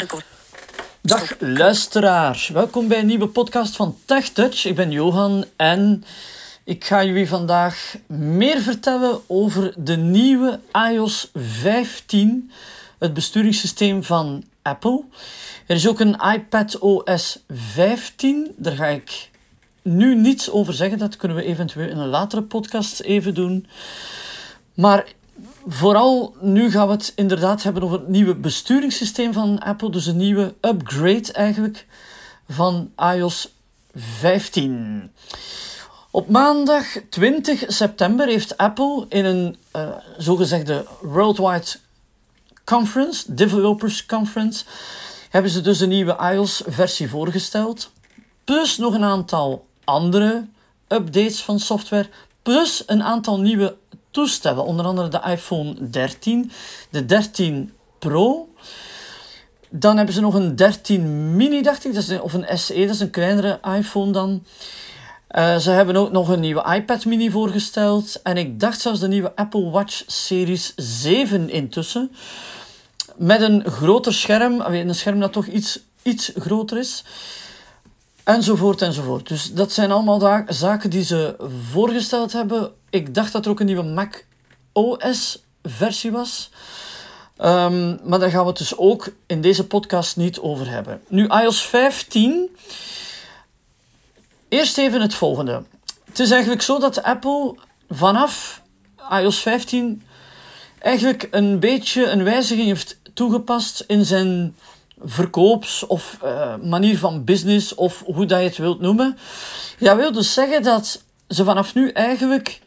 Record. Dag luisteraar, welkom bij een nieuwe podcast van TechTouch. Ik ben Johan en ik ga jullie vandaag meer vertellen over de nieuwe iOS 15, het besturingssysteem van Apple. Er is ook een iPad OS 15, daar ga ik nu niets over zeggen, dat kunnen we eventueel in een latere podcast even doen. Maar vooral nu gaan we het inderdaad hebben over het nieuwe besturingssysteem van Apple. Dus een nieuwe upgrade eigenlijk van iOS 15. Op maandag 20 september heeft Apple in een uh, zogezegde Worldwide Conference, Developers Conference, hebben ze dus een nieuwe iOS-versie voorgesteld. Plus nog een aantal andere updates van software. Plus een aantal nieuwe toestellen. Onder andere de iPhone 13, de 13 Pro. Dan hebben ze nog een 13 mini, dacht ik, dat is of een SE, dat is een kleinere iPhone dan. Uh, ze hebben ook nog een nieuwe iPad mini voorgesteld. En ik dacht zelfs de nieuwe Apple Watch Series 7 intussen. Met een groter scherm, een scherm dat toch iets, iets groter is. Enzovoort, enzovoort. Dus dat zijn allemaal zaken die ze voorgesteld hebben. Ik dacht dat er ook een nieuwe Mac OS versie was. Um, maar daar gaan we het dus ook in deze podcast niet over hebben. Nu, iOS 15. Eerst even het volgende. Het is eigenlijk zo dat Apple vanaf iOS 15 eigenlijk een beetje een wijziging heeft toegepast in zijn verkoops- of uh, manier van business, of hoe dat je het wilt noemen. Dat wil dus zeggen dat ze vanaf nu eigenlijk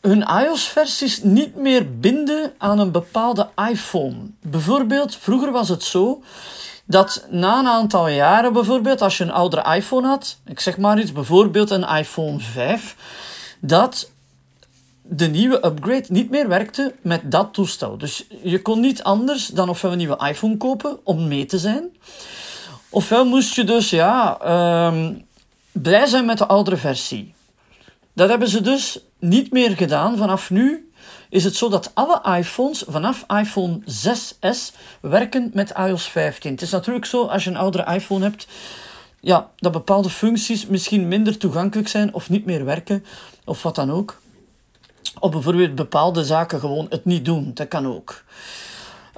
hun iOS-versies niet meer binden aan een bepaalde iPhone. Bijvoorbeeld, vroeger was het zo dat na een aantal jaren, bijvoorbeeld, als je een oudere iPhone had, ik zeg maar iets, bijvoorbeeld een iPhone 5, dat de nieuwe upgrade niet meer werkte met dat toestel. Dus je kon niet anders dan ofwel een nieuwe iPhone kopen om mee te zijn. Ofwel moest je dus ja, um, blij zijn met de oudere versie. Dat hebben ze dus niet meer gedaan. Vanaf nu is het zo dat alle iPhones vanaf iPhone 6S werken met iOS 15. Het is natuurlijk zo als je een oudere iPhone hebt, ja, dat bepaalde functies misschien minder toegankelijk zijn of niet meer werken of wat dan ook. Of bijvoorbeeld bepaalde zaken gewoon het niet doen. Dat kan ook.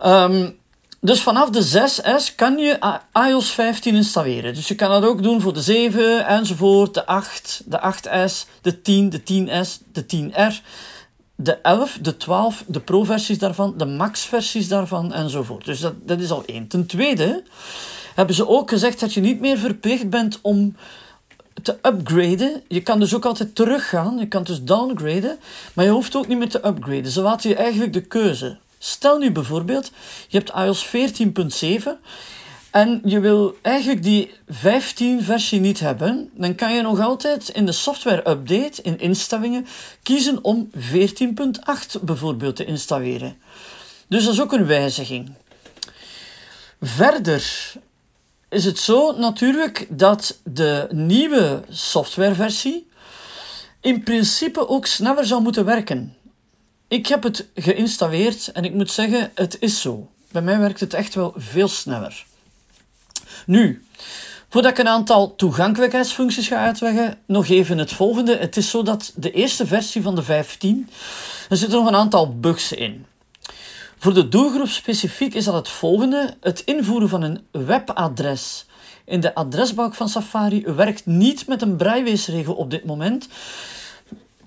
Um, dus vanaf de 6S kan je iOS 15 installeren. Dus je kan dat ook doen voor de 7 enzovoort, de 8, de 8S, de 10, de 10S, de 10R, de 11, de 12, de Pro-versies daarvan, de Max-versies daarvan enzovoort. Dus dat, dat is al één. Ten tweede hebben ze ook gezegd dat je niet meer verplicht bent om te upgraden. Je kan dus ook altijd teruggaan. Je kan dus downgraden. Maar je hoeft ook niet meer te upgraden. Ze laten je eigenlijk de keuze. Stel nu bijvoorbeeld, je hebt iOS 14.7 en je wil eigenlijk die 15 versie niet hebben, dan kan je nog altijd in de software update, in instellingen, kiezen om 14.8 bijvoorbeeld te installeren. Dus dat is ook een wijziging. Verder is het zo natuurlijk dat de nieuwe softwareversie in principe ook sneller zou moeten werken. Ik heb het geïnstalleerd en ik moet zeggen, het is zo. Bij mij werkt het echt wel veel sneller. Nu, voordat ik een aantal toegankelijkheidsfuncties ga uitleggen, nog even het volgende. Het is zo dat de eerste versie van de 15, er zitten nog een aantal bugs in. Voor de doelgroep specifiek is dat het volgende. Het invoeren van een webadres in de adresbalk van Safari werkt niet met een brailleweesregel op dit moment.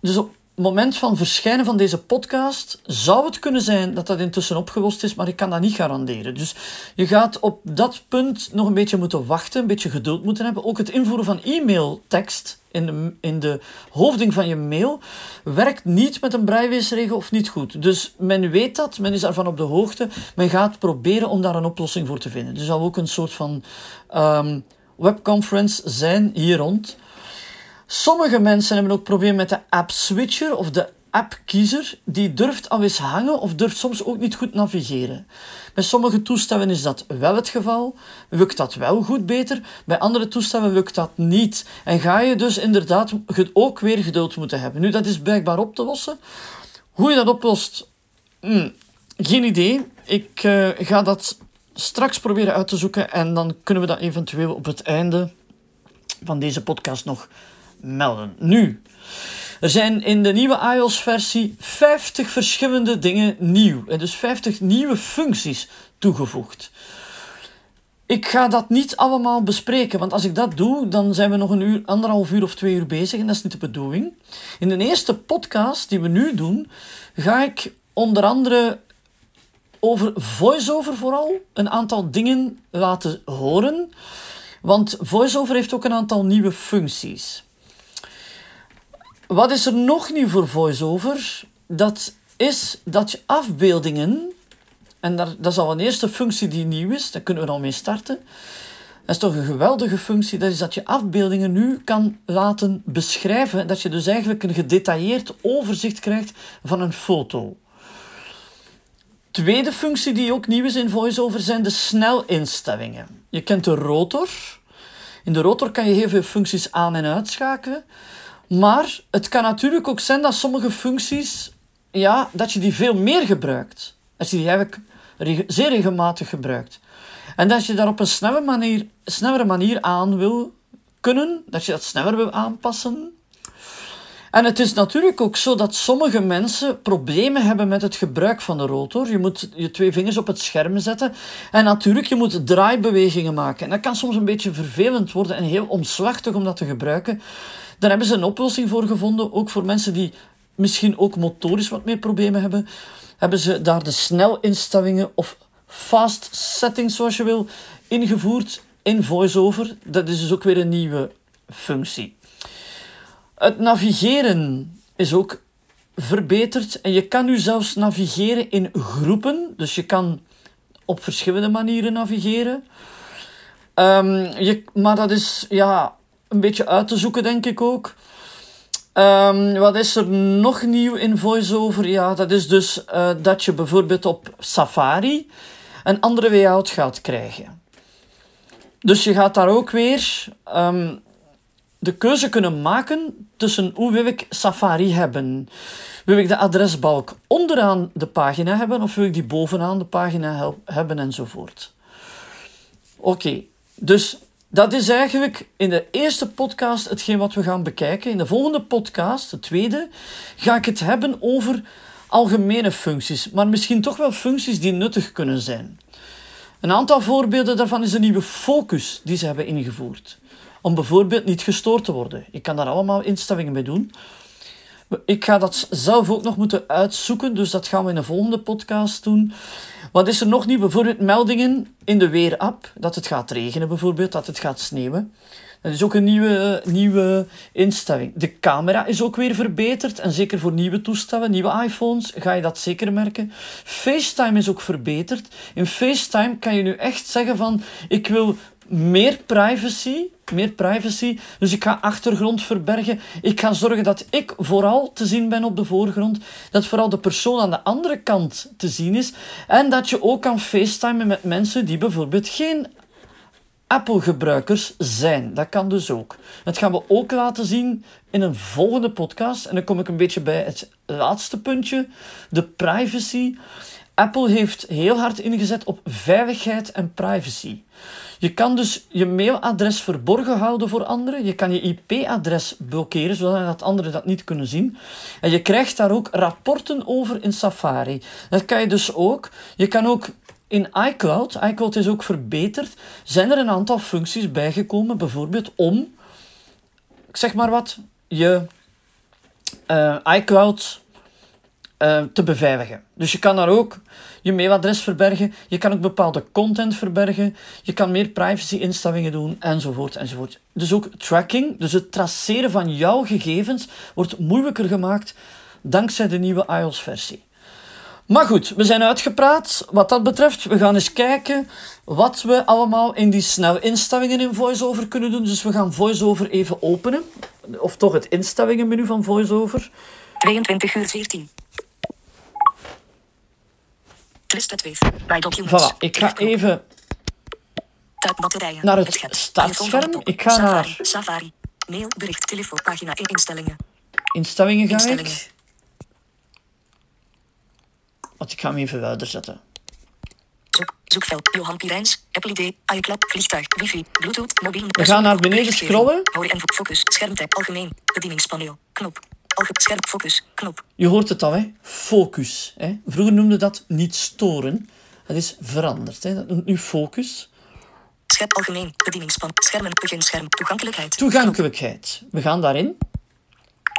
Dus op moment van verschijnen van deze podcast zou het kunnen zijn dat dat intussen opgelost is, maar ik kan dat niet garanderen. Dus je gaat op dat punt nog een beetje moeten wachten, een beetje geduld moeten hebben. Ook het invoeren van e-mailtekst in de, in de hoofding van je mail werkt niet met een brailleweesregel of niet goed. Dus men weet dat, men is daarvan op de hoogte. Men gaat proberen om daar een oplossing voor te vinden. Dus zal ook een soort van um, webconference zijn hier rond. Sommige mensen hebben ook problemen met de app switcher of de app-kiezer. Die durft al eens hangen of durft soms ook niet goed navigeren. Bij sommige toestellen is dat wel het geval. Lukt dat wel goed beter. Bij andere toestellen lukt dat niet. En ga je dus inderdaad ook weer geduld moeten hebben. Nu, dat is blijkbaar op te lossen. Hoe je dat oplost, hmm, geen idee. Ik uh, ga dat straks proberen uit te zoeken en dan kunnen we dat eventueel op het einde van deze podcast nog melden. Nu, er zijn in de nieuwe iOS-versie 50 verschillende dingen nieuw. En dus 50 nieuwe functies toegevoegd. Ik ga dat niet allemaal bespreken, want als ik dat doe, dan zijn we nog een uur, anderhalf uur of twee uur bezig en dat is niet de bedoeling. In de eerste podcast die we nu doen, ga ik onder andere over voiceover vooral een aantal dingen laten horen. Want voiceover heeft ook een aantal nieuwe functies. Wat is er nog nieuw voor voiceover? Dat is dat je afbeeldingen, en daar, dat is al een eerste functie die nieuw is, daar kunnen we al mee starten. Dat is toch een geweldige functie, dat is dat je afbeeldingen nu kan laten beschrijven. Dat je dus eigenlijk een gedetailleerd overzicht krijgt van een foto. Tweede functie die ook nieuw is in VoiceOver zijn de snelinstellingen. Je kent de rotor. In de rotor kan je heel veel functies aan- en uitschakelen. Maar het kan natuurlijk ook zijn dat sommige functies, ja, dat je die veel meer gebruikt. Dat je die eigenlijk zeer regelmatig gebruikt. En dat je daar op een snelle manier, snellere manier aan wil kunnen, dat je dat sneller wil aanpassen. En het is natuurlijk ook zo dat sommige mensen problemen hebben met het gebruik van de rotor. Je moet je twee vingers op het scherm zetten. En natuurlijk, je moet draaibewegingen maken. En dat kan soms een beetje vervelend worden en heel omslachtig om dat te gebruiken. Daar hebben ze een oplossing voor gevonden. Ook voor mensen die misschien ook motorisch wat meer problemen hebben. Hebben ze daar de snelinstellingen of fast settings, zoals je wil, ingevoerd in VoiceOver. Dat is dus ook weer een nieuwe functie. Het navigeren is ook verbeterd. En je kan nu zelfs navigeren in groepen. Dus je kan op verschillende manieren navigeren. Um, je, maar dat is ja, een beetje uit te zoeken, denk ik ook. Um, wat is er nog nieuw in VoiceOver? Ja, dat is dus uh, dat je bijvoorbeeld op Safari een andere layout gaat krijgen. Dus je gaat daar ook weer um, de keuze kunnen maken tussen hoe wil ik Safari hebben. Wil ik de adresbalk onderaan de pagina hebben of wil ik die bovenaan de pagina hebben enzovoort. Oké, dus dat is eigenlijk in de eerste podcast hetgeen wat we gaan bekijken. In de volgende podcast, de tweede, ga ik het hebben over algemene functies, maar misschien toch wel functies die nuttig kunnen zijn. Een aantal voorbeelden daarvan is de nieuwe focus die ze hebben ingevoerd om bijvoorbeeld niet gestoord te worden. Je kan daar allemaal instellingen mee doen. Ik ga dat zelf ook nog moeten uitzoeken, dus dat gaan we in de volgende podcast doen. Wat is er nog niet? Bijvoorbeeld meldingen in de weerapp, dat het gaat regenen bijvoorbeeld, dat het gaat sneeuwen. Dat is ook een nieuwe, nieuwe instelling. De camera is ook weer verbeterd. En zeker voor nieuwe toestellen, nieuwe iPhones, ga je dat zeker merken. FaceTime is ook verbeterd. In FaceTime kan je nu echt zeggen van... Ik wil meer privacy. Meer privacy. Dus ik ga achtergrond verbergen. Ik ga zorgen dat ik vooral te zien ben op de voorgrond. Dat vooral de persoon aan de andere kant te zien is. En dat je ook kan facetimen met mensen die bijvoorbeeld geen Apple-gebruikers zijn. Dat kan dus ook. Dat gaan we ook laten zien in een volgende podcast. En dan kom ik een beetje bij het laatste puntje: de privacy. Apple heeft heel hard ingezet op veiligheid en privacy. Je kan dus je mailadres verborgen houden voor anderen. Je kan je IP-adres blokkeren, zodat anderen dat niet kunnen zien. En je krijgt daar ook rapporten over in Safari. Dat kan je dus ook. Je kan ook in iCloud, iCloud is ook verbeterd, zijn er een aantal functies bijgekomen, bijvoorbeeld om, ik zeg maar wat, je uh, iCloud uh, te beveiligen. Dus je kan daar ook je mailadres verbergen, je kan ook bepaalde content verbergen, je kan meer privacy-instellingen doen, enzovoort, enzovoort. Dus ook tracking, dus het traceren van jouw gegevens, wordt moeilijker gemaakt dankzij de nieuwe iOS-versie. Maar goed, we zijn uitgepraat wat dat betreft. We gaan eens kijken wat we allemaal in die snel instellingen in VoiceOver kunnen doen. Dus we gaan VoiceOver even openen. Of toch het instellingenmenu van VoiceOver. 22 uur 14. Twisted with. Bij documents. Voilà, ik ga even naar het startscherm. Ik ga naar Safari. Mail, bericht, telefoon, pagina, instellingen. Instellingen ga ik. Want ik ga hem even verder zetten. Zoek, Zoekveld. Johan Pirijns. Apple ID. iCloud. Vliegtuig. Wifi. Bluetooth. Mobiel. We gaan naar beneden scrollen. Hoor en focus. Schermtijd. Algemeen. Bedieningspaneel. Knop. Scherm. Focus. Knop. Je hoort het al, hè? Focus. Hè? Vroeger noemde dat niet storen. Dat is veranderd. Hè? Dat noemt nu focus. Scherm. Algemeen. Bedieningspan. Schermen. Beginscherm. Toegankelijkheid. Toegankelijkheid. We gaan daarin.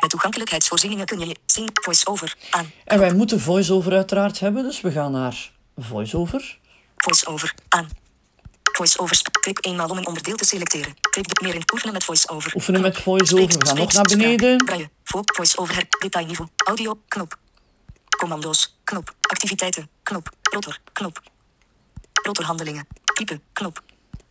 Met toegankelijkheidsvoorzieningen kun je Sync voice-over aan. En wij moeten voice-over uiteraard hebben. Dus we gaan naar voice-over. Voice-over aan. Voice-over. Klik eenmaal om een onderdeel te selecteren. Klik de meer in oefenen met voice-over. Oefenen met voice-over. We gaan nog naar beneden. Braille. Vo- Voice-over. her- Detailniveau. Audio. Knop. Commando's. Knop. Activiteiten. Knop. Rotor. Knop. Rotorhandelingen. Type. Knop.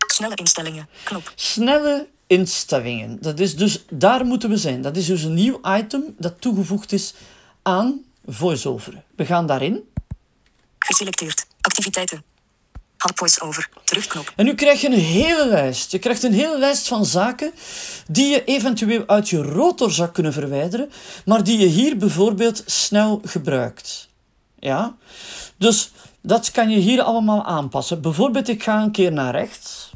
Snelle instellingen. Knop. Snelle instellingen. Dat is dus, daar moeten we zijn. Dat is dus een nieuw item dat toegevoegd is aan voice-over. We gaan daarin. Geselecteerd. Activiteiten. Hand voice-over. Terugknop. En nu krijg je een hele lijst. Je krijgt een hele lijst van zaken die je eventueel uit je rotor zou kunnen verwijderen, maar die je hier bijvoorbeeld snel gebruikt. Ja? Dus dat kan je hier allemaal aanpassen. Bijvoorbeeld, ik ga een keer naar rechts.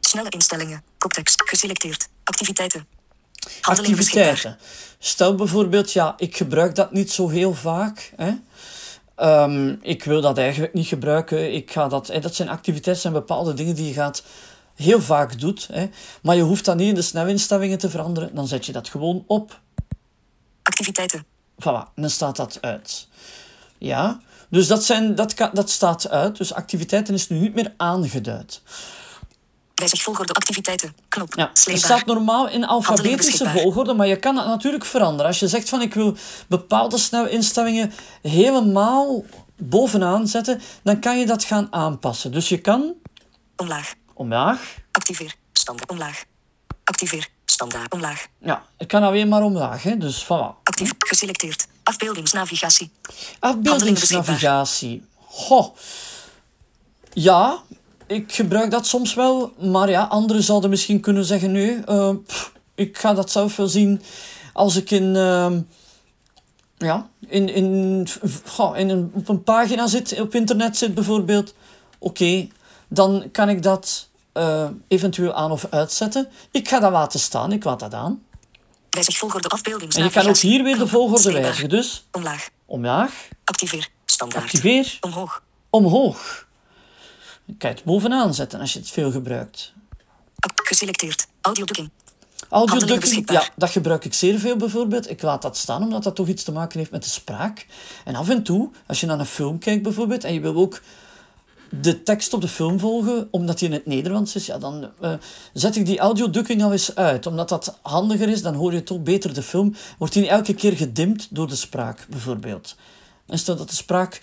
Snelle instellingen. Koptekst. Geselecteerd. Activiteiten. Activiteiten. Stel bijvoorbeeld, ja, ik gebruik dat niet zo heel vaak. Hè? Ehm, ik wil dat eigenlijk niet gebruiken. Ik ga dat, hè, dat zijn activiteiten, zijn bepaalde dingen die je gaat heel vaak doet. Hè? Maar je hoeft dat niet in de snelinstellingen te veranderen. Dan zet je dat gewoon op. Activiteiten. Voilà, dan staat dat uit. Ja, dus dat, zijn, dat, dat staat uit. Dus activiteiten is nu niet meer aangeduid. Wijzig volgorde activiteiten. Knop. Ja, het staat normaal in alfabetische volgorde, maar je kan dat natuurlijk veranderen. Als je zegt van ik wil bepaalde snelinstellingen helemaal bovenaan zetten, dan kan je dat gaan aanpassen. Dus je kan Omlaag. omlaag, Activeer. Standaard. Omlaag. Activeer. Standaard. Omlaag. ja, ik kan alleen maar omlaag. Hè? Dus voilà. Actief. Geselecteerd. Afbeeldingsnavigatie. Afbeeldingsnavigatie. Ja, ik gebruik dat soms wel, maar ja, anderen zouden misschien kunnen zeggen: nee, eh, pff, ik ga dat zelf wel zien als ik in, ehm, ja, in, in, goh, in een, op een pagina zit, op internet zit bijvoorbeeld. Oké, dan kan ik dat eh, eventueel aan of uitzetten. Ik ga dat laten staan, ik laat dat aan. Wijzig volgorde En je kan ook hier weer de volgorde wijzigen. Dus Omlaag. omlaag, Activeer. Standaard. activeer, Omhoog. omhoog. Je kan je het bovenaan zetten als je het veel gebruikt. Geselecteerd. Audioducking. Audioducking, ja, dat gebruik ik zeer veel bijvoorbeeld. Ik laat dat staan omdat dat toch iets te maken heeft met de spraak. En af en toe, als je naar een film kijkt bijvoorbeeld, en je wil ook de tekst op de film volgen, omdat die in het Nederlands is, ja, dan eh, zet ik die audioducking al eens uit. Omdat dat handiger is, dan hoor je toch beter de film. Wordt die elke keer gedimd door de spraak, bijvoorbeeld. En stel dat de spraak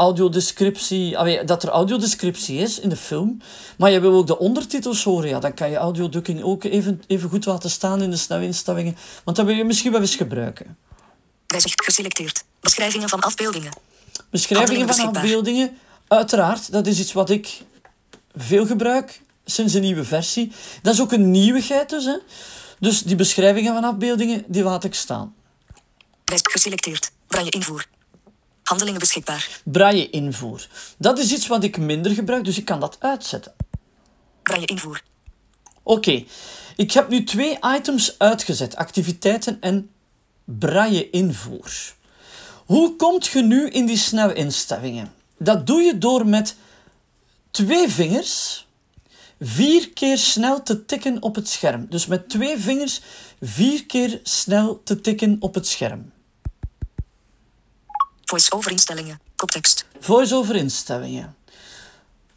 audiodescriptie, allee, dat er audiodescriptie is in de film, maar je wil ook de ondertitels horen, ja, dan kan je audioducking ook even, even goed laten staan in de snelinstellingen, want dat wil je misschien wel eens gebruiken. Wijzig geselecteerd. Beschrijvingen van afbeeldingen. Beschrijvingen van afbeeldingen, uiteraard, dat is iets wat ik veel gebruik sinds een nieuwe versie. Dat is ook een nieuwigheid dus, hè. Dus die beschrijvingen van afbeeldingen, die laat ik staan. Wijzig geselecteerd. Braille invoer. Handelingen beschikbaar. Braille invoer. Dat is iets wat ik minder gebruik, dus ik kan dat uitzetten. Braille invoer. Oké, ik heb nu twee items uitgezet: activiteiten en braille invoer. Hoe komt je nu in die snelinstellingen? Dat doe je door met twee vingers vier keer snel te tikken op het scherm. Dus met twee vingers vier keer snel te tikken op het scherm. Voice-over instellingen. Koptekst. Voice-over instellingen.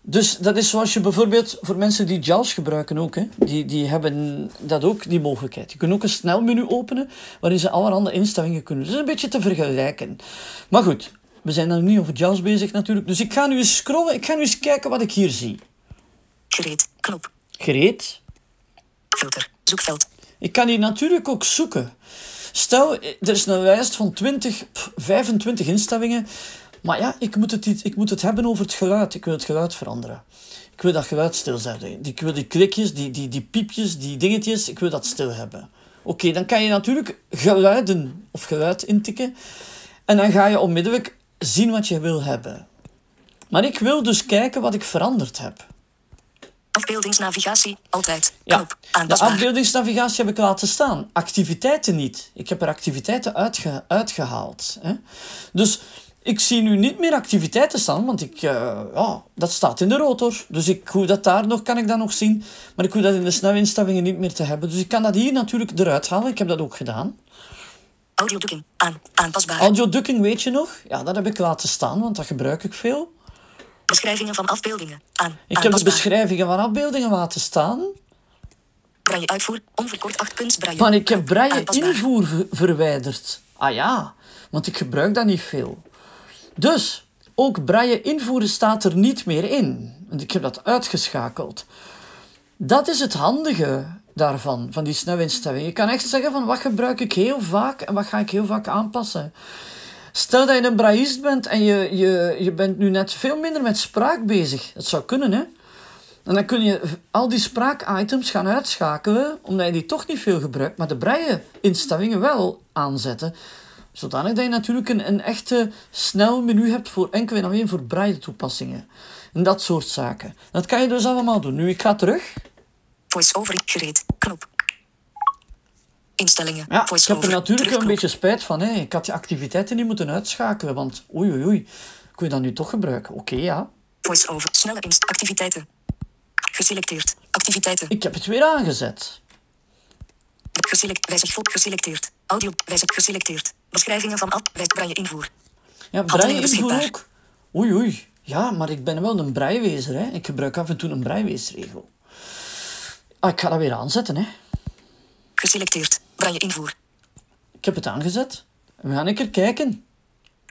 Dus dat is zoals je bijvoorbeeld voor mensen die JAWS gebruiken ook, hè, die, die hebben dat ook, die mogelijkheid. Je kunt ook een snelmenu openen waarin ze allerhande instellingen kunnen. Dat is een beetje te vergelijken. Maar goed, we zijn dan niet over JAWS bezig natuurlijk. Dus ik ga nu eens scrollen, ik ga nu eens kijken wat ik hier zie. Gereed. Knop. Gereed. Filter. Zoekveld. Ik kan hier natuurlijk ook zoeken. Stel, er is een lijst van 20, pff, 25 instellingen. Maar ja, ik moet, het, ik moet het hebben over het geluid. Ik wil het geluid veranderen. Ik wil dat geluid stilzetten. Ik wil die klikjes, die, die, die piepjes, die dingetjes, ik wil dat stil hebben. Oké, dan kan je natuurlijk geluiden of geluid intikken. En dan ga je onmiddellijk zien wat je wil hebben. Maar ik wil dus kijken wat ik veranderd heb. Afbeeldingsnavigatie, altijd. Ja, Knop, de afbeeldingsnavigatie heb ik laten staan. Activiteiten niet. Ik heb er activiteiten uitge- uitgehaald. Hè? Dus ik zie nu niet meer activiteiten staan, want ik, eh, ja, dat staat in de rotor. Dus ik hoef dat daar nog, kan ik dat nog zien. Maar ik hoef dat in de snelwinstavingen niet meer te hebben. Dus ik kan dat hier natuurlijk eruit halen. Ik heb dat ook gedaan. Audio-ducking, aan, aanpasbaar. Audio ducking weet je nog? Ja, dat heb ik laten staan, want dat gebruik ik veel. Beschrijvingen van afbeeldingen, aan, Ik heb de beschrijvingen van afbeeldingen laten staan. Braille uitvoer, onverkort 8 punts braille. Maar ik heb braille invoer ver- verwijderd. Ah ja, want ik gebruik dat niet veel. Dus, ook braille invoeren staat er niet meer in. Want ik heb dat uitgeschakeld. Dat is het handige daarvan, van die snelwinstelling. Je kan echt zeggen van wat gebruik ik heel vaak en wat ga ik heel vaak aanpassen. Stel dat je een braillist bent en je, je, je bent nu net veel minder met spraak bezig. Dat zou kunnen, hè? En dan kun je al die spraakitems gaan uitschakelen, omdat je die toch niet veel gebruikt, maar de braille-instellingen wel aanzetten. Zodanig dat je natuurlijk een, een echte snel menu hebt voor enkel en alleen voor braille-toepassingen. En dat soort zaken. Dat kan je dus allemaal doen. Nu, ik ga terug. Voice-over, gereed, knop. Instellingen, Ja, ik heb er natuurlijk een beetje spijt van. Hè. Ik had die activiteiten niet moeten uitschakelen, want oei oei oei, kun je dat nu toch gebruiken? Oké, ja. Voice-over, snelle inst activiteiten. Geselecteerd, activiteiten. Ik heb het weer aangezet. Geselect, wijzig volk geselecteerd. Audio, wijzig geselecteerd. Beschrijvingen van app, wijzig braille invoer. Ja, braille invoer ook. Oei oei. Ja, maar ik ben wel een breiwezer. Hè. Ik gebruik af en toe een breiweesregel. Ah, ik ga dat weer aanzetten. Hè. Geselecteerd, braille invoer. Ik heb het aangezet. We gaan een keer kijken.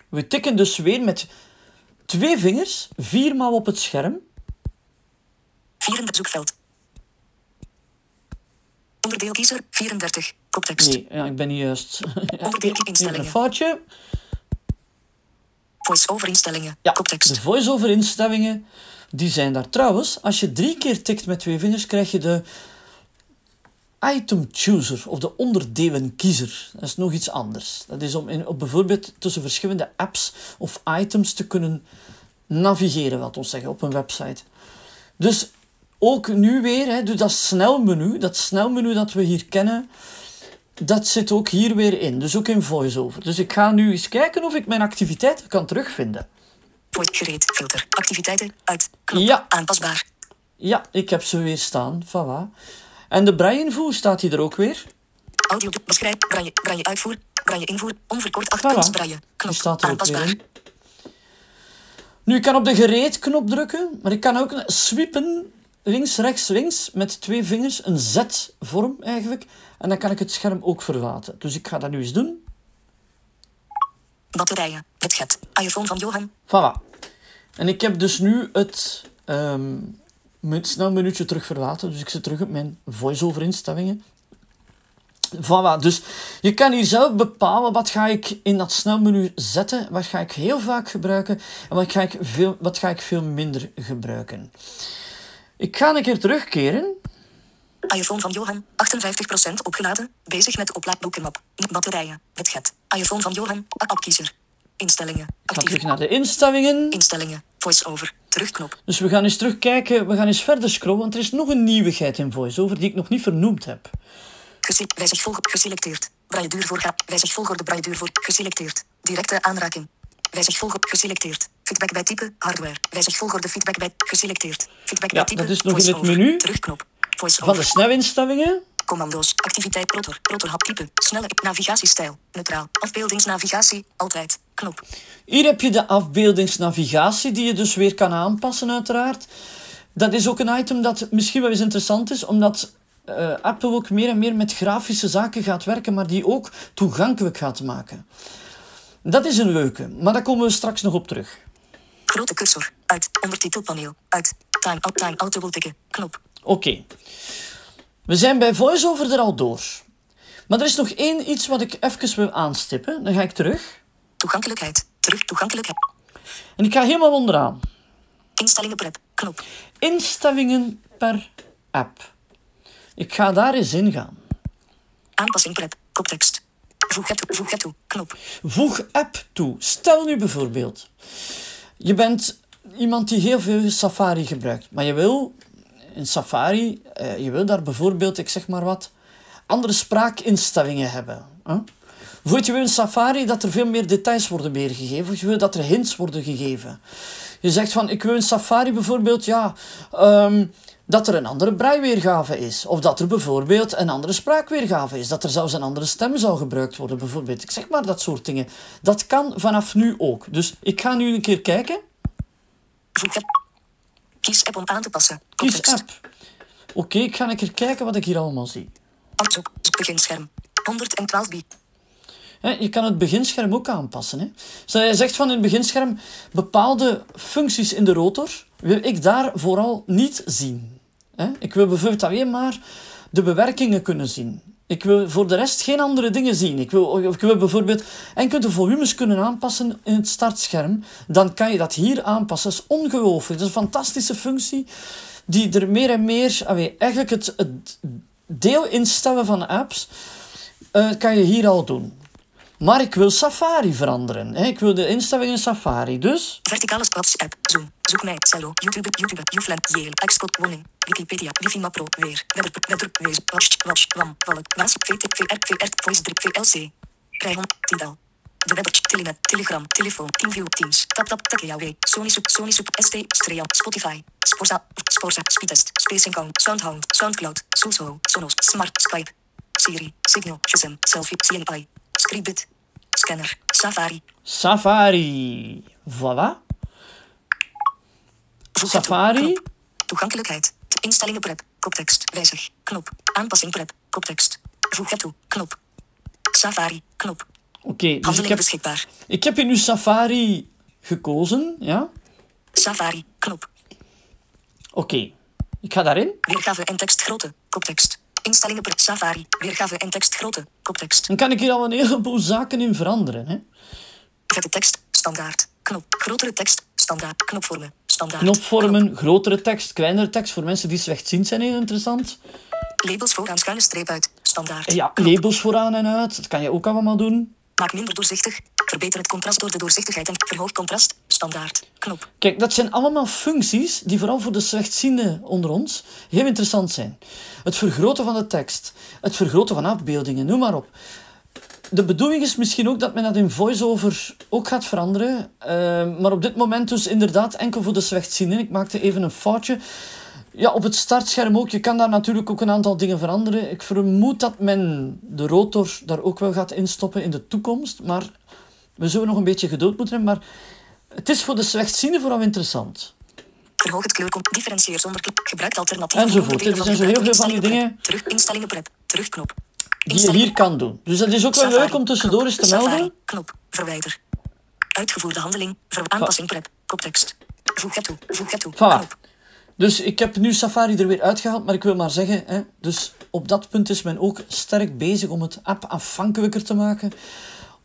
We tikken dus weer met twee vingers, viermaal op het scherm. Vierende zoekveld. Onderdeel kiezer, 34. Koptekst. Nee, ja, ik ben niet juist. Onderdeel instellingen. een foutje. Voice-over instellingen. Ja, Koptekst. de voice-over instellingen, die zijn daar trouwens. Als je drie keer tikt met twee vingers, krijg je de item chooser of de onderdeelenkiezer. Dat is nog iets anders. Dat is om in, op bijvoorbeeld tussen verschillende apps of items te kunnen navigeren, wat we zeggen, op een website. Dus ook nu weer, hè, dus dat snelmenu, dat snelmenu dat we hier kennen, dat zit ook hier weer in. Dus ook in VoiceOver. Dus ik ga nu eens kijken of ik mijn activiteiten kan terugvinden. Voice filter. Activiteiten, uit. Knop. Ja. Aanpasbaar. Ja, ik heb ze weer staan. Voilà. En de braille-invoer staat hier er ook weer. Audio, beschrijf, braille, braille uitvoer, braille invoer, onverkort 8 Voilà. braille. Knop. staat er ook weer. Nu, ik kan op de gereed-knop drukken, maar ik kan ook sweepen, links, rechts, links, met twee vingers, een Z-vorm eigenlijk. En dan kan ik het scherm ook verlaten. Dus ik ga dat nu eens doen. Batterijen. Het iPhone van Johan. Voilà. En ik heb dus nu het mijn snelmenuutje terug verlaten. Dus ik zit terug op mijn voice-over instellingen. Voilà, dus je kan hier zelf bepalen wat ga ik in dat snelmenu zetten, wat ga ik heel vaak gebruiken en wat ga ik veel, wat ga ik veel minder gebruiken. Ik ga een keer terugkeren. iPhone van Johan. 58% opgeladen. Bezig met oplaadboekenmap. Batterijen. Het get. iPhone van Johan. Appkiezer. Instellingen. Ik ga terug Actief. naar de instellingen. Instellingen. Voice-over. Terugknop. Dus we gaan eens terugkijken, we gaan eens verder scrollen, want er is nog een nieuwigheid in VoiceOver die ik nog niet vernoemd heb. Gese wijzig volgorde. Geselecteerd. Braille duurvoorgaan. Wijzig volgorde. Braille duurvoor. Geselecteerd. Directe aanraking. Wijzig volgorde. Geselecteerd. Feedback bij type. Hardware. Wijzig volgorde. Feedback bij. Geselecteerd. Feedback Ja, bij type. dat is nog in het menu. Terugknop. Van de Voice-over. Commando's. Activiteit. Rotor. Rotorhap type. Snelle navigatiestijl. Neutraal. Afbeeldingsnavigatie. Altijd. Knop. Hier heb je de afbeeldingsnavigatie, die je dus weer kan aanpassen, uiteraard. Dat is ook een item dat misschien wel eens interessant is, omdat eh, Apple ook meer en meer met grafische zaken gaat werken, maar die ook toegankelijk gaat maken. Dat is een leuke, maar daar komen we straks nog op terug. Grote cursor. Uit. Ondertitelpaneel. Uit. Time out. Time auto tikken. Knop. Oké. We zijn bij VoiceOver er al door. Maar er is nog één iets wat ik even wil aanstippen. Dan ga ik terug. Toegankelijkheid. Terug. Toegankelijkheid. En ik ga helemaal onderaan. Instellingen prep. Knop. Instellingen per app. Ik ga daar eens in gaan. Aanpassing prep. Koptekst. Voeg het toe. Voeg het toe. Knop. Voeg app toe. Stel nu bijvoorbeeld, je bent iemand die heel veel Safari gebruikt. Maar je wil in Safari, eh, je wil daar bijvoorbeeld, ik zeg maar wat, andere spraakinstellingen hebben. Bijvoorbeeld, je wil in Safari dat er veel meer details worden weergegeven. Je wil dat er hints worden gegeven. Je zegt van, ik wil in Safari bijvoorbeeld, ja, ehm, dat er een andere braaiweergave is. Of dat er bijvoorbeeld een andere spraakweergave is. Dat er zelfs een andere stem zou gebruikt worden, bijvoorbeeld. Ik zeg maar dat soort dingen. Dat kan vanaf nu ook. Dus ik ga nu een keer kijken. Kies app om aan te passen. Kies Context. app. Oké, ik ga een keer kijken wat ik hier allemaal zie. Zoek. Beginscherm. 112 bi. Hè, je kan het beginscherm ook aanpassen. Hè. Dus hij zegt van in het beginscherm bepaalde functies in de rotor wil ik daar vooral niet zien. Hè. Ik wil bijvoorbeeld alleen maar de bewerkingen kunnen zien. Ik wil voor de rest geen andere dingen zien. Ik wil, ik wil bijvoorbeeld enkel de volumes kunnen aanpassen in het startscherm. Dan kan je dat hier aanpassen. Dat is ongelooflijk. Dat is een fantastische functie die er meer en meer... allee, eigenlijk het, deel instellen van apps eh, kan je hier al doen. Maar ik wil Safari veranderen. Hè. Ik wil de instellingen in Safari. Dus Verticale WhatsApp. Zoom. Zoek mij. Cello. YouTube. YouTube. Youflan. Yale. Xcode. Woning. Wikipedia. Wifi Mapro. Weer. Webber. Webber. Wees. Watch. Watch. Wam. Wallet. Waas. VT. VR. VR. Voice. Drip. VLC. Rijhon. Tidal. De Webber. Telenet. Telegram. Telefoon. Teamview. Teams. Tap. Tap. Takeyaway. Sony Soup. Sony Soup. ST. Stream. Spotify. Sporza. Sporza. Speedtest. Space Encounter. Soundhound. Soundcloud. Soulso. Sonos. Smart. Skype. Siri. Signal. Shazam. Selfie. CNI. Scriptbit. Scanner. Safari. Safari. Voilà. Voeg Safari. toe. Toegankelijkheid. Instellingen prep. Koptekst. Wijzig. Knop. Aanpassing prep. Koptekst. Voeg het toe. Knop. Safari. Knop. Oké, dus ik Handeling heb, beschikbaar. ik heb hier nu Safari gekozen. Ja? Safari. Knop. Oké. Ik ga daarin. Weergave en tekst grootte. Koptekst. Instellingen prep. Safari. Weergave en tekst grootte. Koptekst. Dan kan ik hier al een heleboel zaken in veranderen. Hè? Vette tekst. Standaard. Knop. Grotere tekst. Standaard. Knopvormen. Standaard. Knopvormen, grotere tekst, kleinere tekst. Voor mensen die slechtziend zijn heel interessant. Knop. Labels vooraan schuine streep uit. Standaard. Ja, Knop. labels vooraan en uit. Dat kan je ook allemaal doen. Maak minder doorzichtig. Verbeter het contrast door de doorzichtigheid en verhoog contrast. Standaard. Knop. Kijk, dat zijn allemaal functies die vooral voor de slechtzienden onder ons heel interessant zijn. Het vergroten van de tekst, het vergroten van afbeeldingen, noem maar op. De bedoeling is misschien ook dat men dat in voice-over ook gaat veranderen. eh, maar op dit moment dus inderdaad enkel voor de slechtzienden. Ik maakte even een foutje. Ja, op het startscherm ook. Je kan daar natuurlijk ook een aantal dingen veranderen. Ik vermoed dat men de rotor daar ook wel gaat instoppen in de toekomst. Maar we zullen nog een beetje geduld moeten hebben. Maar het is voor de slechtzienden vooral interessant. Verhoog het kleurkont. Differentieer zonder klik. Gebruik alternatief. Enzovoort. Er zijn zo heel veel van die dingen Terug instellingen prep. Terugknop. die je hier kan doen. Dus dat is ook wel leuk om tussendoor eens te melden. Knop. Verwijder. Uitgevoerde handeling. Aanpassing prep. Koptekst. Voeg het toe. Voeg het toe. Knop. Dus ik heb nu Safari er weer uitgehaald, maar ik wil maar zeggen, hè, dus op dat punt is men ook sterk bezig om het app afhankelijker te maken,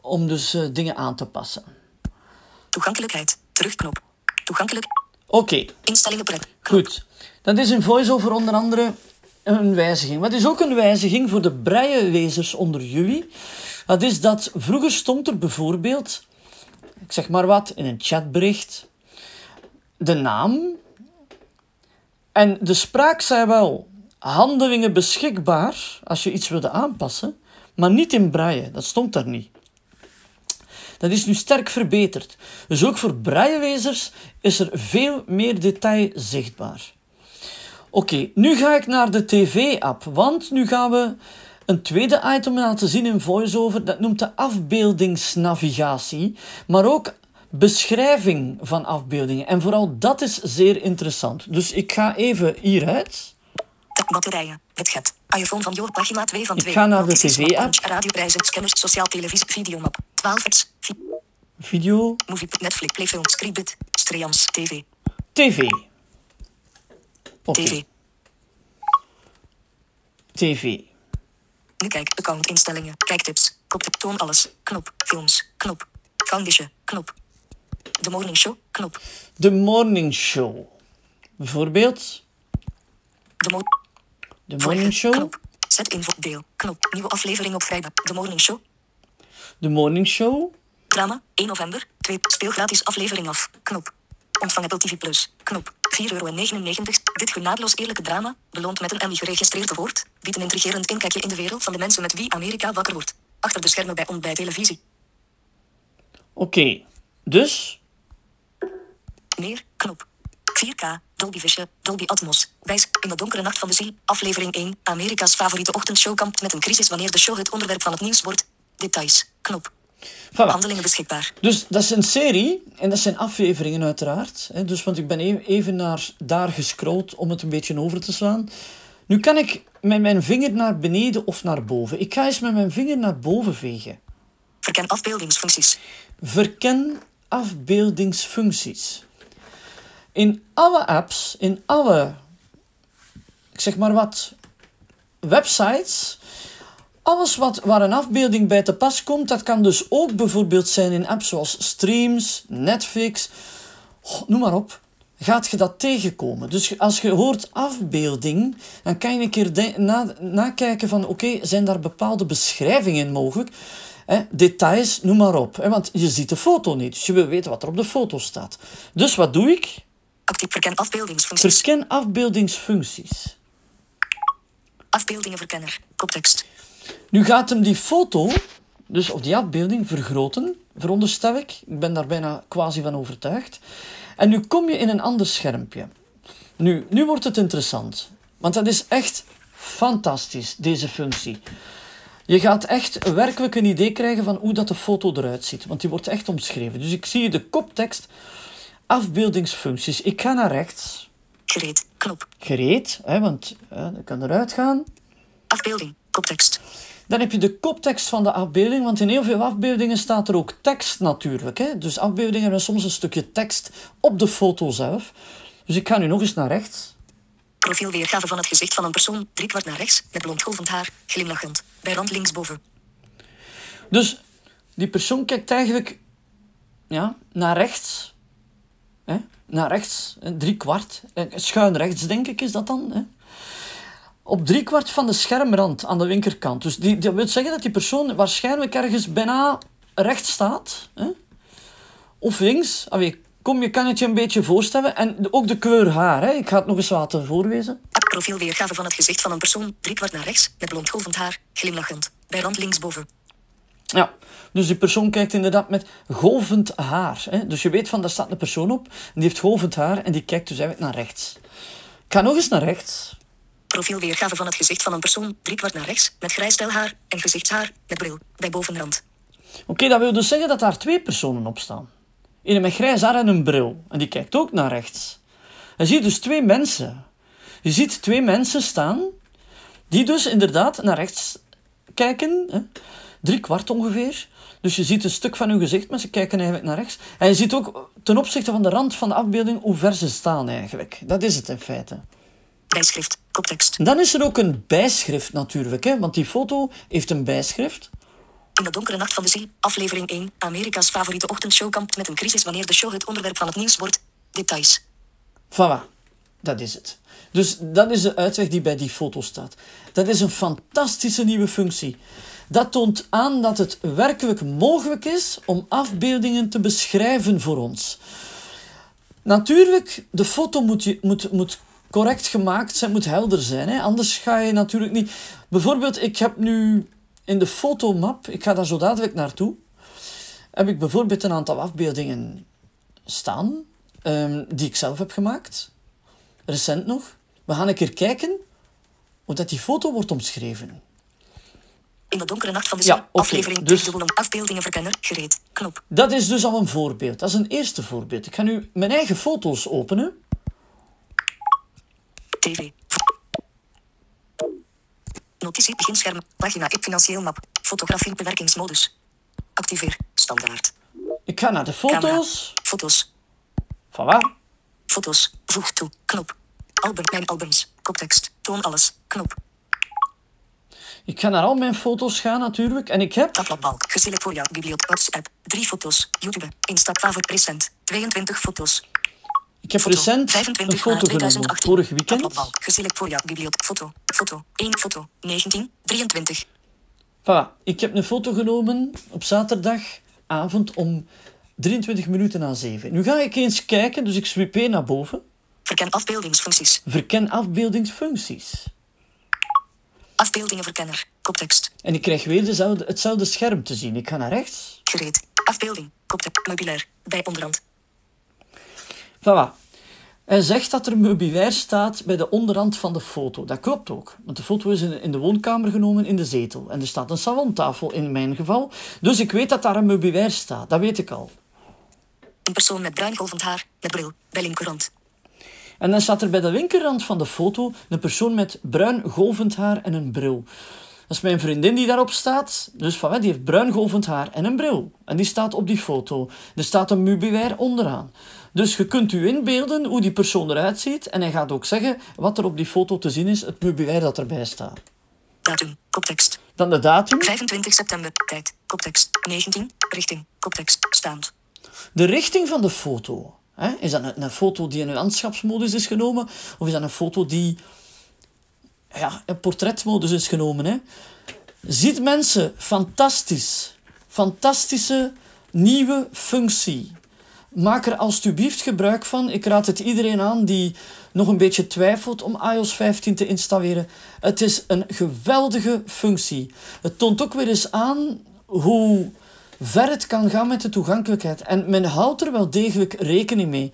om dus eh, dingen aan te passen. Toegankelijkheid. Terugknop. Toegankelijk. Oké, Instellingen. Knop. goed. Dat is in VoiceOver onder andere een wijziging. Wat is ook een wijziging voor de braille-lezers onder jullie? Dat is dat vroeger stond er bijvoorbeeld, ik zeg maar wat, in een chatbericht, de naam en de spraak zei wel handelingen beschikbaar als je iets wilde aanpassen, maar niet in braille. Dat stond daar niet. Dat is nu sterk verbeterd. Dus ook voor braillelezers is er veel meer detail zichtbaar. Oké, nu ga ik naar de tv-app, want nu gaan we een tweede item laten zien in VoiceOver. Dat noemt de afbeeldingsnavigatie, maar ook beschrijving van afbeeldingen. En vooral dat is zeer interessant. Dus ik ga even hieruit. Batterijen. Het get. iPhone van Joop, pagina 2 van Ik 2. ga naar de TV-app. Radioprijzen, scanners, sociaal televisie, videomap. 12 apps. Vi- Video, Movie, Netflix, Playfilm, Scribit, Streams, TV, tv. Oké, TV. tv. Nu kijk, account instellingen, kijktips, koptip, toon alles, knop, films, knop, foundation, knop. De morning show, knop. De morning show. Bijvoorbeeld, De mo de morning show. knop. Zet info, deel, knop. Nieuwe aflevering op vrijdag. De morning show, De morning show. drama, 1 november, 2, speel gratis aflevering af, knop. Ontvang Apple TV Plus. Knop. 4,99 euro. Dit genadeloos eerlijke drama, beloond met een Emmy geregistreerd woord, biedt een intrigerend inkijkje in de wereld van de mensen met wie Amerika wakker wordt. Achter de schermen bij ontbijt televisie. Oké, dus Meer. Knop. 4K. Dolby Vision. Dolby Atmos. Wijs. In de donkere nacht van de ziel. Aflevering 1. Amerika's favoriete ochtendshow kampt met een crisis wanneer de show het onderwerp van het nieuws wordt. Details. Knop. voilà. Handelingen beschikbaar. Dus dat is een serie en dat zijn afleveringen uiteraard. Hè. Dus, want ik ben e- even naar daar gescrolld om het een beetje over te slaan. Nu kan ik met mijn vinger naar beneden of naar boven. Ik ga eens met mijn vinger naar boven vegen. Verken afbeeldingsfuncties. Verken afbeeldingsfuncties. In alle apps, in alle, ik zeg maar wat, websites, alles wat, waar een afbeelding bij te pas komt, dat kan dus ook bijvoorbeeld zijn in apps zoals Streams, Netflix, oh, noem maar op. Gaat je dat tegenkomen? Dus als je hoort afbeelding, dan kan je een keer de- na, nakijken van oké, zijn daar bepaalde beschrijvingen mogelijk? Hè, details, noem maar op. Want je ziet de foto niet, dus je wil weten wat er op de foto staat. Dus wat doe ik? Actief verken afbeeldingsfuncties. Verken afbeeldingsfuncties. Afbeeldingenverkenner. Koptekst. Nu gaat hem die foto, dus of die afbeelding, vergroten, veronderstel ik. Ik ben daar bijna quasi van overtuigd. En nu kom je in een ander schermpje. Nu, nu wordt het interessant. Want dat is echt fantastisch, deze functie. Je gaat echt werkelijk een idee krijgen van hoe dat de foto eruit ziet. Want die wordt echt omschreven. Dus ik zie de koptekst, afbeeldingsfuncties. Ik ga naar rechts. Gereed. Knop. Gereed, hè, want dat kan eruit gaan. Afbeelding. Koptekst. Dan heb je de koptekst van de afbeelding, want in heel veel afbeeldingen staat er ook tekst natuurlijk. Hè? Dus afbeeldingen hebben soms een stukje tekst op de foto zelf. Dus ik ga nu nog eens naar rechts. Profielweergave van het gezicht van een persoon. Driekwart naar rechts. Met blond golvend haar. Glimlachend. Bij rand linksboven. Dus die persoon kijkt eigenlijk ja, naar rechts. Hè? Naar rechts, drie kwart. Schuin rechts, denk ik, is dat dan. Hè? Op drie kwart van de schermrand aan de linkerkant. Dus die, dat wil zeggen dat die persoon waarschijnlijk ergens bijna rechts staat. Hè? Of links. Kom, je kan het je een beetje voorstellen. En ook de kleur haar. Hè? Ik ga het nog eens laten voorlezen. Profielweergave van het gezicht van een persoon. Driekwart naar rechts. Met blond golvend haar. Glimlachend. Bij rand linksboven. Ja, dus die persoon kijkt inderdaad met golvend haar. Hè? Dus je weet van, daar staat een persoon op, en die heeft golvend haar en die kijkt dus eigenlijk naar rechts. Ik ga nog eens naar rechts. Profielweergave van het gezicht van een persoon. Driekwart naar rechts. Met grijs haar. En gezichtshaar. Met bril. Bij bovenrand. Oké, dat wil dus zeggen dat daar twee personen op staan. Eén met grijs haar en een bril. En die kijkt ook naar rechts. Je ziet dus twee mensen. Je ziet twee mensen staan, die dus inderdaad naar rechts kijken. Hè? Drie kwart ongeveer. Dus je ziet een stuk van hun gezicht, maar ze kijken eigenlijk naar rechts. En je ziet ook ten opzichte van de rand van de afbeelding hoe ver ze staan eigenlijk. Dat is het in feite. Bijschrift. Koptekst. Dan is er ook een bijschrift natuurlijk, hè? want die foto heeft een bijschrift. In de donkere nacht van de ziel. Aflevering 1. Amerika's favoriete ochtendshow kampt met een crisis wanneer de show het onderwerp van het nieuws wordt. Details. Voilà, dat is het. Dus dat is de uitweg die bij die foto staat. Dat is een fantastische nieuwe functie. Dat toont aan dat het werkelijk mogelijk is om afbeeldingen te beschrijven voor ons. Natuurlijk, de foto moet, moet, moet correct gemaakt zijn, moet helder zijn. Hè? Anders ga je natuurlijk niet... Bijvoorbeeld, ik heb nu in de fotomap, ik ga daar zo dadelijk naartoe, heb ik bijvoorbeeld een aantal afbeeldingen staan, ehm, die ik zelf heb gemaakt. Recent nog. We gaan een keer kijken hoe dat die foto wordt omschreven. In de donkere nacht van de Ja, ziel. oké, Aflevering dus- 3 dubbel afbeeldingenverkenner. Gereed. Knop. Dat is dus al een voorbeeld. Dat is een eerste voorbeeld. Ik ga nu mijn eigen foto's openen. TV. Notitie beginscherm. Pagina ik financieel map. Fotografie bewerkingsmodus. Activeer. Standaard. Ik ga naar de foto's. Foto's. Voilà. Foto's. Voeg toe. Knop. Album. Mijn albums. Koptekst. Toon alles. Knop. Ik ga naar al mijn foto's gaan natuurlijk. En ik heb... Tabbladbalk. Geselect voor jouw bibliotheek. WhatsApp. 3 foto's. YouTube. Insta. Favoriet. Recent. 22 foto's. Ik heb Foto. recent een 25 foto genomen. 2018. Vorig weekend. Tabbladbalk. Geselect voor jouw bibliotheek. Foto. Foto. 1 foto. 19. 23. Voilà. Ik heb een foto genomen op zaterdagavond om 23 minuten na 7. Nu ga ik eens kijken, dus ik swipe naar boven. Verken afbeeldingsfuncties. Verken afbeeldingsfuncties. Afbeeldingenverkenner. Koptekst. En ik krijg weer dezelfde, hetzelfde scherm te zien. Ik ga naar rechts. Gereed. Afbeelding. Koptekst. Meubilair. Bij onderhand. Voilà. Hij zegt dat er meubilair staat bij de onderhand van de foto. Dat klopt ook. Want de foto is in de woonkamer genomen in de zetel. En er staat een salontafel in mijn geval. Dus ik weet dat daar een meubilair staat. Dat weet ik al. Een persoon met bruin golvend haar. Met bril. Bij linkerhand. En dan staat er bij de linkerrand van de foto een persoon met bruin golvend haar en een bril. Dat is mijn vriendin die daarop staat. Dus van, die heeft bruin golvend haar en een bril. En die staat op die foto. Er staat een meubilair onderaan. Dus je kunt u inbeelden hoe die persoon eruit ziet. En hij gaat ook zeggen wat er op die foto te zien is, het meubilair dat erbij staat. Datum. Koptekst. Dan de datum. 25 september. Tijd. Koptekst. 19. Richting. Koptekst. Staand. De richting van de foto. Is dat een, een foto die in een landschapsmodus is genomen? Of is dat een foto die ja, in portretmodus is genomen? Hè? Ziet mensen, fantastisch. Fantastische nieuwe functie. Maak er alstublieft gebruik van. Ik raad het iedereen aan die nog een beetje twijfelt om iOS 15 te installeren. Het is een geweldige functie. Het toont ook weer eens aan hoe ver het kan gaan met de toegankelijkheid. En men houdt er wel degelijk rekening mee.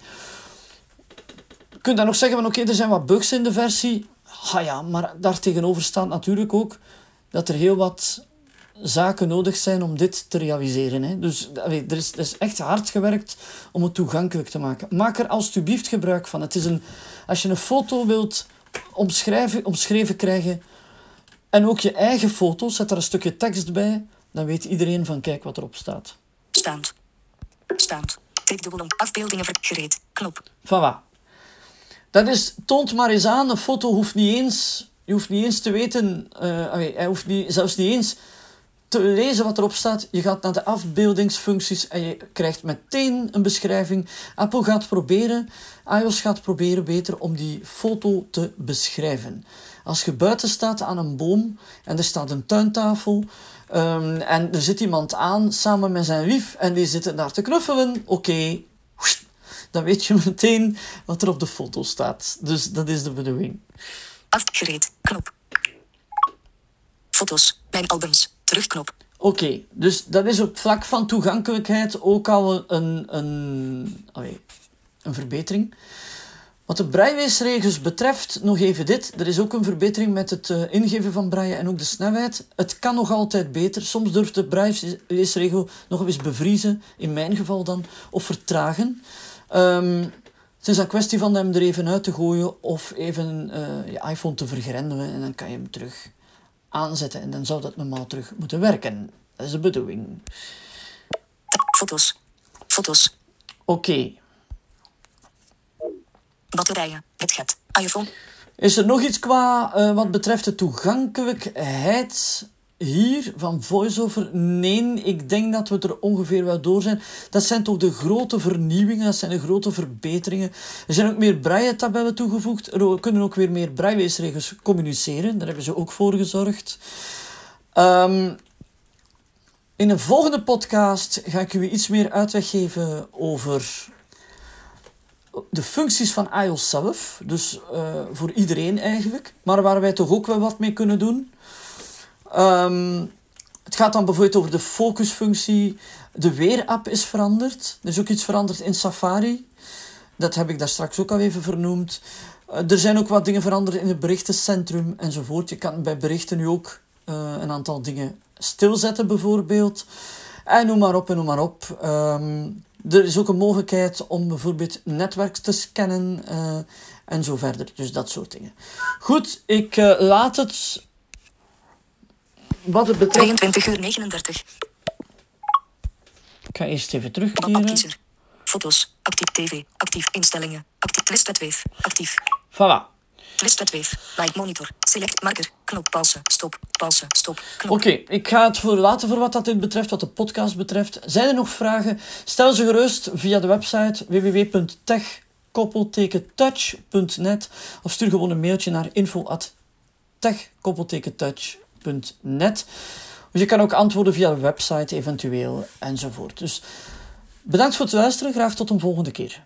Je kunt dan nog zeggen van oké, er zijn wat bugs in de versie. Ah ja, maar daartegenover staat natuurlijk ook dat er heel wat zaken nodig zijn om dit te realiseren. Hè. Dus er, is, er is echt hard gewerkt om het toegankelijk te maken. Maak er alstublieft gebruik van. Het is een, als je een foto wilt omschrijven, omschreven krijgen en ook je eigen foto, zet er een stukje tekst bij, dan weet iedereen van kijk wat erop staat. Staand. Staand. Tikdubbel om. Afbeeldingen gereed. Knop. Voilà. Dat is, toont maar eens aan, een foto hoeft niet eens, je hoeft niet eens te weten, eh, hij hoeft niet, zelfs niet eens te lezen wat erop staat. Je gaat naar de afbeeldingsfuncties en je krijgt meteen een beschrijving. Apple gaat proberen, iOS gaat proberen beter om die foto te beschrijven. Als je buiten staat aan een boom en er staat een tuintafel ehm, en er zit iemand aan samen met zijn lief en die zitten daar te knuffelen, oké, dan weet je meteen wat er op de foto staat. Dus dat is de bedoeling. Afgereed. Knop. Foto's. Mijn albums. Terugknop. Oké, dus dat is op vlak van toegankelijkheid ook al een, een, allee, een verbetering. Wat de brailleweesregels betreft, nog even dit. Er is ook een verbetering met het eh, ingeven van braille en ook de snelheid. Het kan nog altijd beter. Soms durft de brailleweesregel nog eens bevriezen, in mijn geval dan, of vertragen. Ehm, het is een kwestie van hem er even uit te gooien of even eh, je iPhone te vergrendelen en dan kan je hem terug aanzetten en dan zou dat normaal terug moeten werken. Dat is de bedoeling. Foto's. Foto's. Oké. Batterijen. Het get. iPhone. Is er nog iets qua eh, wat betreft de toegankelijkheid hier van VoiceOver? Nee, ik denk dat we er ongeveer wel door zijn. Dat zijn toch de grote vernieuwingen, dat zijn de grote verbeteringen. Er zijn ook meer braille-tabellen toegevoegd. Er kunnen ook weer meer brailleweesregels communiceren. Daar hebben ze ook voor gezorgd. Ehm, in een volgende podcast ga ik u iets meer uitleg geven over de functies van iOS zelf. Dus uh, voor iedereen eigenlijk. Maar waar wij toch ook wel wat mee kunnen doen. Um, het gaat dan bijvoorbeeld over de focusfunctie. De weerapp is veranderd. Er is ook iets veranderd in Safari. Dat heb ik daar straks ook al even vernoemd. Uh, er zijn ook wat dingen veranderd in het berichtencentrum enzovoort. Je kan bij berichten nu ook uh, een aantal dingen stilzetten bijvoorbeeld. En noem maar op en noem maar op. Um, er is ook een mogelijkheid om bijvoorbeeld netwerk te scannen uh, en zo verder. Dus dat soort dingen. Goed, ik uh, laat het. Wat het betreft. 22 uur 39. Ik ga eerst even terugkeren. Foto's. Actief TV. Actief instellingen. Actief wave. Actief. Voilà. List uit wave. Light monitor. Select marker. Knop pauze. Stop. Pauze. Stop. Oké, ik ga het voor laten voor wat dat dit betreft, wat de podcast betreft. Zijn er nog vragen? Stel ze gerust via de website www.tech-touch.net of stuur gewoon een mailtje naar info.tech-touch.net. Je kan ook antwoorden via de website eventueel enzovoort. Dus Bedankt voor het luisteren. Graag tot een volgende keer.